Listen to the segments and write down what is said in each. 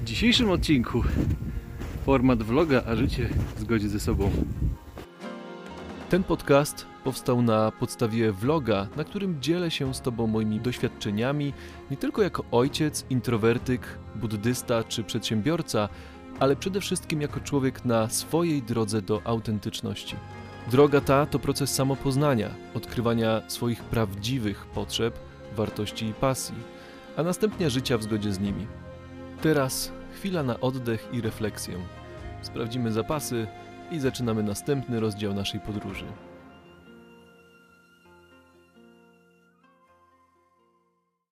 W dzisiejszym odcinku format vloga, a życie w zgodzie ze sobą. Ten podcast powstał na podstawie vloga, na którym dzielę się z Tobą moimi doświadczeniami, nie tylko jako ojciec, introwertyk, buddysta czy przedsiębiorca, ale przede wszystkim jako człowiek na swojej drodze do autentyczności. Droga ta to proces samopoznania, odkrywania swoich prawdziwych potrzeb, wartości i pasji, a następnie życia w zgodzie z nimi. Teraz chwila na oddech i refleksję. Sprawdzimy zapasy i zaczynamy następny rozdział naszej podróży.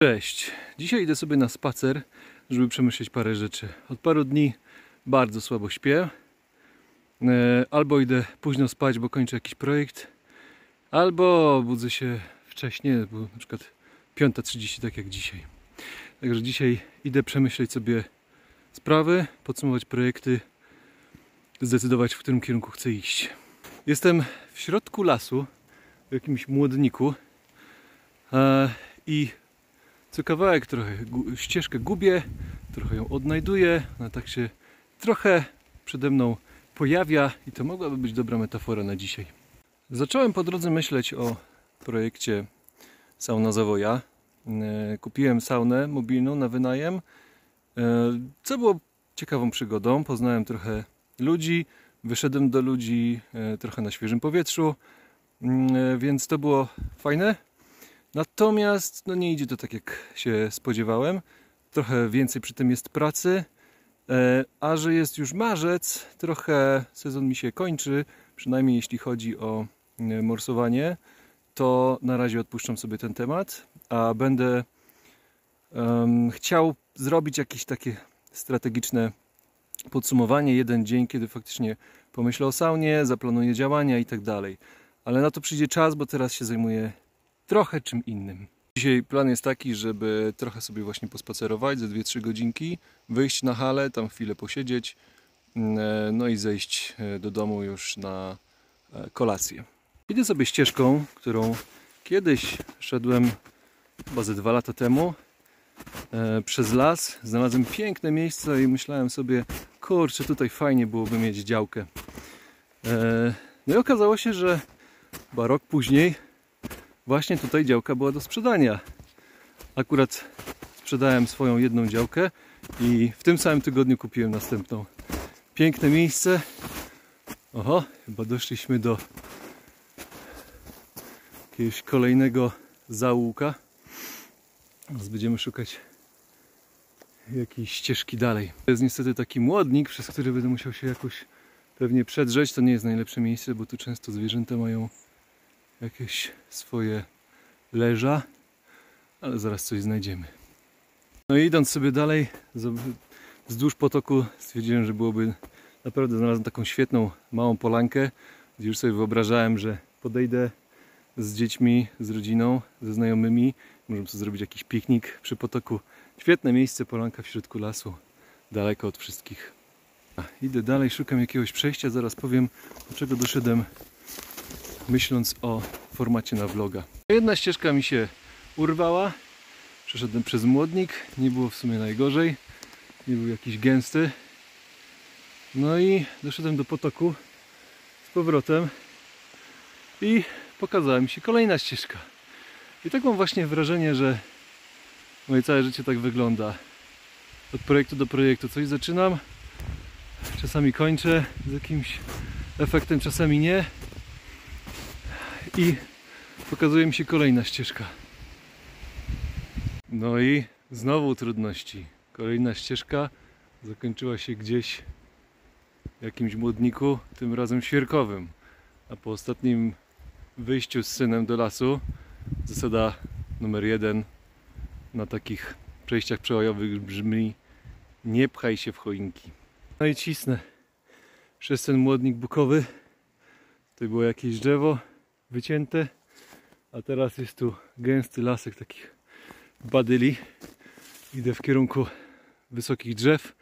Cześć. Dzisiaj idę sobie na spacer, żeby przemyśleć parę rzeczy. Od paru dni bardzo słabo śpię. E, Albo idę późno spać, bo kończę jakiś projekt, albo budzę się wcześniej, bo na przykład 5.30, tak jak dzisiaj. Także dzisiaj idę przemyśleć sobie sprawy, podsumować projekty, zdecydować, w którym kierunku chcę iść. Jestem w środku lasu, w jakimś młodniku e, i co kawałek trochę ścieżkę gubię, trochę ją odnajduję, ona tak się trochę przede mną pojawia i to mogłaby być dobra metafora na dzisiaj. Zacząłem po drodze myśleć o projekcie Sauna Zawoja. E, Kupiłem saunę mobilną na wynajem, e, co było ciekawą przygodą. Poznałem trochę ludzi, wyszedłem do ludzi e, trochę na świeżym powietrzu, Mm, więc to było fajne. Natomiast no nie idzie to tak jak się spodziewałem. Trochę więcej przy tym jest pracy. A że jest już marzec, trochę sezon mi się kończy, przynajmniej jeśli chodzi o morsowanie, to na razie odpuszczam sobie ten temat, a będę em, chciał zrobić jakieś takie strategiczne podsumowanie, jeden dzień, kiedy faktycznie pomyślę o saunie, zaplanuję działania i tak dalej. Ale na to przyjdzie czas, bo teraz się zajmuję trochę czym innym. Dzisiaj plan jest taki, żeby trochę sobie właśnie pospacerować ze 2-3 godzinki, wyjść na halę, tam chwilę posiedzieć, mm, e, no i zejść e, do domu już na e, kolację. Idę sobie ścieżką, którą kiedyś szedłem chyba ze dwa lata temu e, przez las. Znalazłem piękne miejsce i myślałem sobie, kurczę, tutaj fajnie byłoby mieć działkę. E, no i okazało się, że chyba rok później właśnie tutaj działka była do sprzedania. Akurat sprzedałem swoją jedną działkę i w tym samym tygodniu kupiłem następną. Piękne miejsce. Oho, chyba doszliśmy do jakiegoś kolejnego zaułka. Teraz będziemy szukać jakiejś ścieżki dalej. To jest niestety taki młodnik, przez który będę musiał się jakoś pewnie przedrzeć. To nie jest najlepsze miejsce, bo tu często zwierzęta mają jakieś swoje leża, ale zaraz coś znajdziemy. No i idąc sobie dalej wzdłuż potoku stwierdziłem, że byłoby naprawdę znalazłem taką świetną małą polankę, gdzie już sobie wyobrażałem, że podejdę z dziećmi, z rodziną, ze znajomymi, możemy sobie zrobić jakiś piknik przy potoku. Świetne miejsce, polanka w środku lasu, daleko od wszystkich. A, idę dalej, szukam jakiegoś przejścia, zaraz powiem, do czego doszedłem myśląc o formacie na vloga. Jedna ścieżka mi się urwała. Przeszedłem przez młodnik. Nie było w sumie najgorzej. Nie był jakiś gęsty. No i doszedłem do potoku z powrotem i pokazała mi się kolejna ścieżka. I tak mam właśnie wrażenie, że moje całe życie tak wygląda. Od projektu do projektu coś zaczynam, czasami kończę z jakimś efektem, czasami nie i pokazuje mi się kolejna ścieżka. No i znowu trudności. Kolejna ścieżka zakończyła się gdzieś w jakimś młodniku, tym razem świerkowym. A po ostatnim wyjściu z synem do lasu, zasada numer jeden na takich przejściach przełajowych brzmi nie pchaj się w choinki. No i cisnę przez ten młodnik bukowy. Tutaj było jakieś drzewo, wycięte, a teraz jest tu gęsty lasek takich badyli. Idę w kierunku wysokich drzew.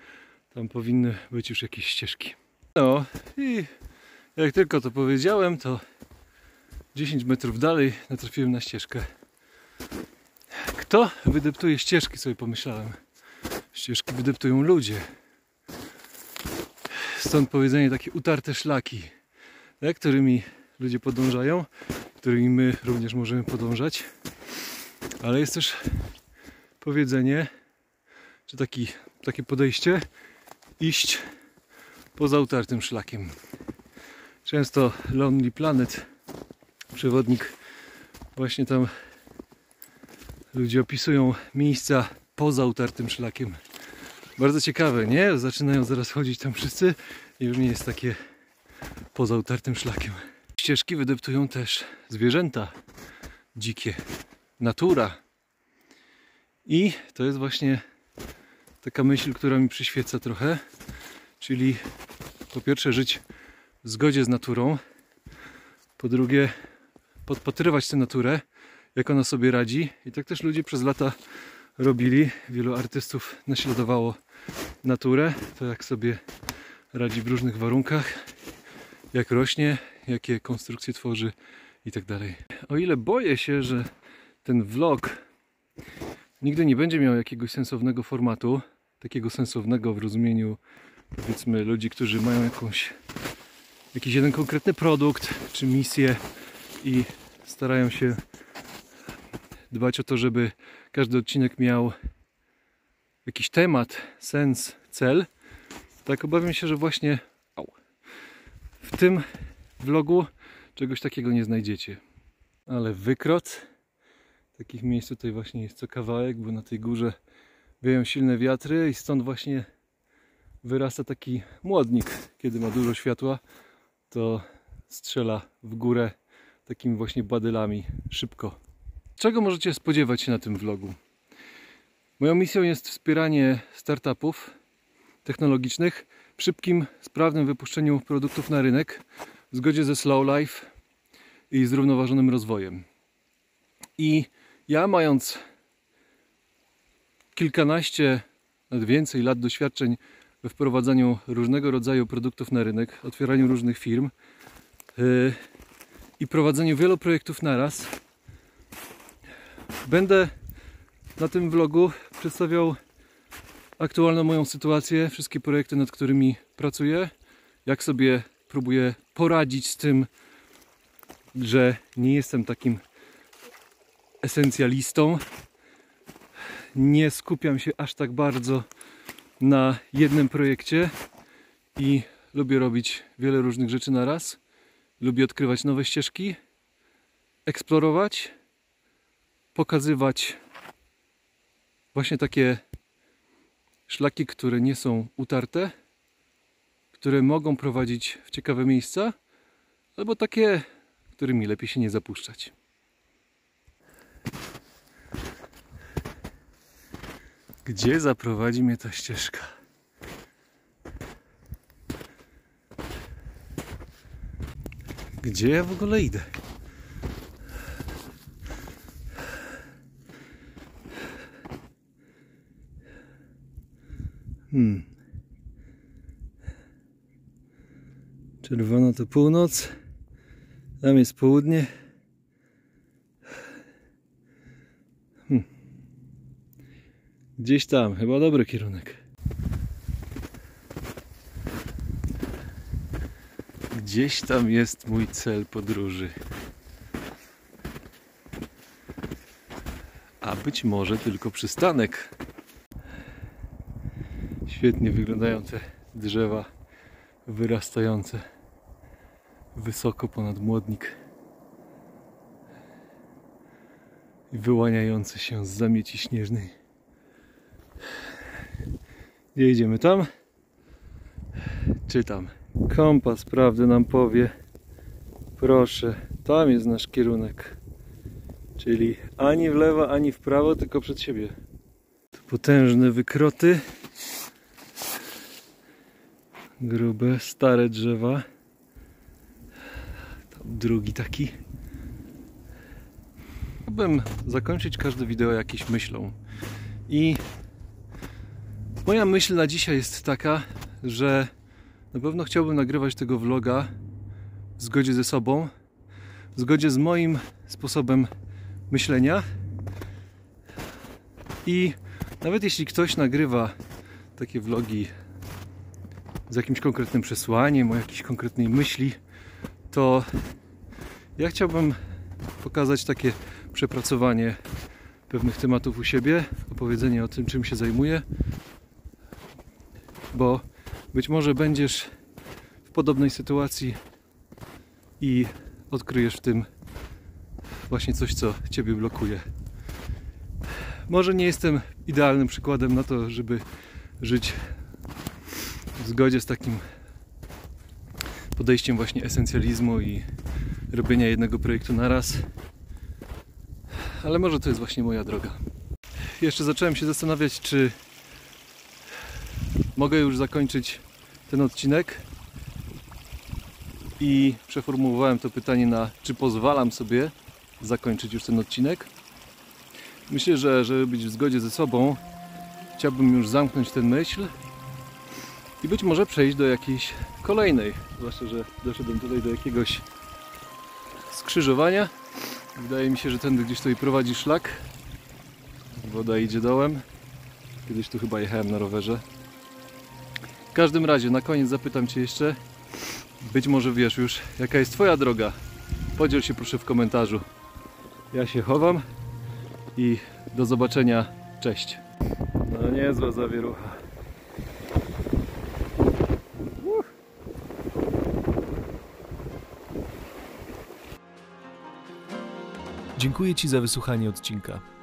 Tam powinny być już jakieś ścieżki. No i jak tylko to powiedziałem, to 10 metrów dalej natrafiłem na ścieżkę. Kto wydeptuje ścieżki, sobie pomyślałem. ścieżki wydeptują ludzie. Stąd powiedzenie takie utarte szlaki, tak, którymi ludzie podążają, którymi my również możemy podążać. Ale jest też powiedzenie, czy taki, takie podejście, iść poza utartym szlakiem. Często Lonely Planet, przewodnik, właśnie tam ludzie opisują miejsca poza utartym szlakiem. Bardzo ciekawe, nie? Zaczynają zaraz chodzić tam wszyscy i już nie jest takie poza utartym szlakiem. Ścieżki wydeptują też zwierzęta dzikie, natura. I to jest właśnie taka myśl, która mi przyświeca trochę, czyli po pierwsze żyć w zgodzie z naturą, po drugie podpatrywać tę naturę, jak ona sobie radzi. I tak też ludzie przez lata robili. Wielu artystów naśladowało naturę, to jak sobie radzi w różnych warunkach, jak rośnie, jakie konstrukcje tworzy i tak dalej. O ile boję się, że ten vlog nigdy nie będzie miał jakiegoś sensownego formatu, takiego sensownego w rozumieniu powiedzmy ludzi, którzy mają jakąś jakiś jeden konkretny produkt czy misję i starają się dbać o to, żeby każdy odcinek miał jakiś temat, sens, cel. Tak obawiam się, że właśnie w tym vlogu czegoś takiego nie znajdziecie. Ale wykrot, takich miejsc tutaj właśnie jest co kawałek, bo na tej górze wieją silne wiatry i stąd właśnie wyrasta taki młodnik. Kiedy ma dużo światła, to strzela w górę takimi właśnie badylami szybko. Czego możecie spodziewać się na tym vlogu? Moją misją jest wspieranie startupów technologicznych w szybkim, sprawnym wypuszczeniu produktów na rynek w zgodzie ze slow life i zrównoważonym rozwojem. I ja mając kilkanaście, nawet więcej lat doświadczeń we wprowadzaniu różnego rodzaju produktów na rynek, otwieraniu różnych firm yy, i prowadzeniu wielu projektów naraz, będę na tym vlogu przedstawiał aktualną moją sytuację, wszystkie projekty, nad którymi pracuję, jak sobie próbuję poradzić z tym, że nie jestem takim esencjalistą. Nie skupiam się aż tak bardzo na jednym projekcie i lubię robić wiele różnych rzeczy na raz. Lubię odkrywać nowe ścieżki, eksplorować, pokazywać właśnie takie szlaki, które nie są utarte, które mogą prowadzić w ciekawe miejsca, albo takie, którymi lepiej się nie zapuszczać. Gdzie zaprowadzi mnie ta ścieżka? Gdzie ja w ogóle idę? Hmm. Czerwona to północ, tam jest południe. Hmm. Gdzieś tam, chyba dobry kierunek. Gdzieś tam jest mój cel podróży. A być może tylko przystanek. Świetnie wyglądają te drzewa wyrastające wysoko ponad młodnik i wyłaniające się z zamieci śnieżnej. Gdzie idziemy tam? Czytam. Kompas prawdy nam powie. Proszę, tam jest nasz kierunek. Czyli ani w lewo, ani w prawo, tylko przed siebie. To potężne wykroty grube, stare drzewa. Tam drugi taki. Chciałbym zakończyć każde wideo jakąś myślą. I moja myśl na dzisiaj jest taka, że na pewno chciałbym nagrywać tego vloga w zgodzie ze sobą, w zgodzie z moim sposobem myślenia. I Nawet jeśli ktoś nagrywa takie vlogi z jakimś konkretnym przesłaniem, o jakiejś konkretnej myśli, to ja chciałbym pokazać takie przepracowanie pewnych tematów u siebie, opowiedzenie o tym, czym się zajmuję, bo być może będziesz w podobnej sytuacji i odkryjesz w tym właśnie coś, co Ciebie blokuje. Może nie jestem idealnym przykładem na to, żeby żyć w zgodzie z takim podejściem właśnie esencjalizmu i robienia jednego projektu na raz. Ale może to jest właśnie moja droga. Jeszcze zacząłem się zastanawiać, czy mogę już zakończyć ten odcinek. I przeformułowałem to pytanie na, czy pozwalam sobie zakończyć już ten odcinek. Myślę, że żeby być w zgodzie ze sobą, chciałbym już zamknąć tę myśl i być może przejść do jakiejś kolejnej. Zwłaszcza, że doszedłem tutaj do jakiegoś skrzyżowania. Wydaje mi się, że tędy gdzieś tutaj prowadzi szlak. Woda idzie dołem. Kiedyś tu chyba jechałem na rowerze. W każdym razie, na koniec zapytam Cię jeszcze, być może wiesz już, jaka jest Twoja droga. Podziel się proszę w komentarzu. Ja się chowam i do zobaczenia. Cześć. No niezła zawierucha. Dziękuję Ci za wysłuchanie odcinka.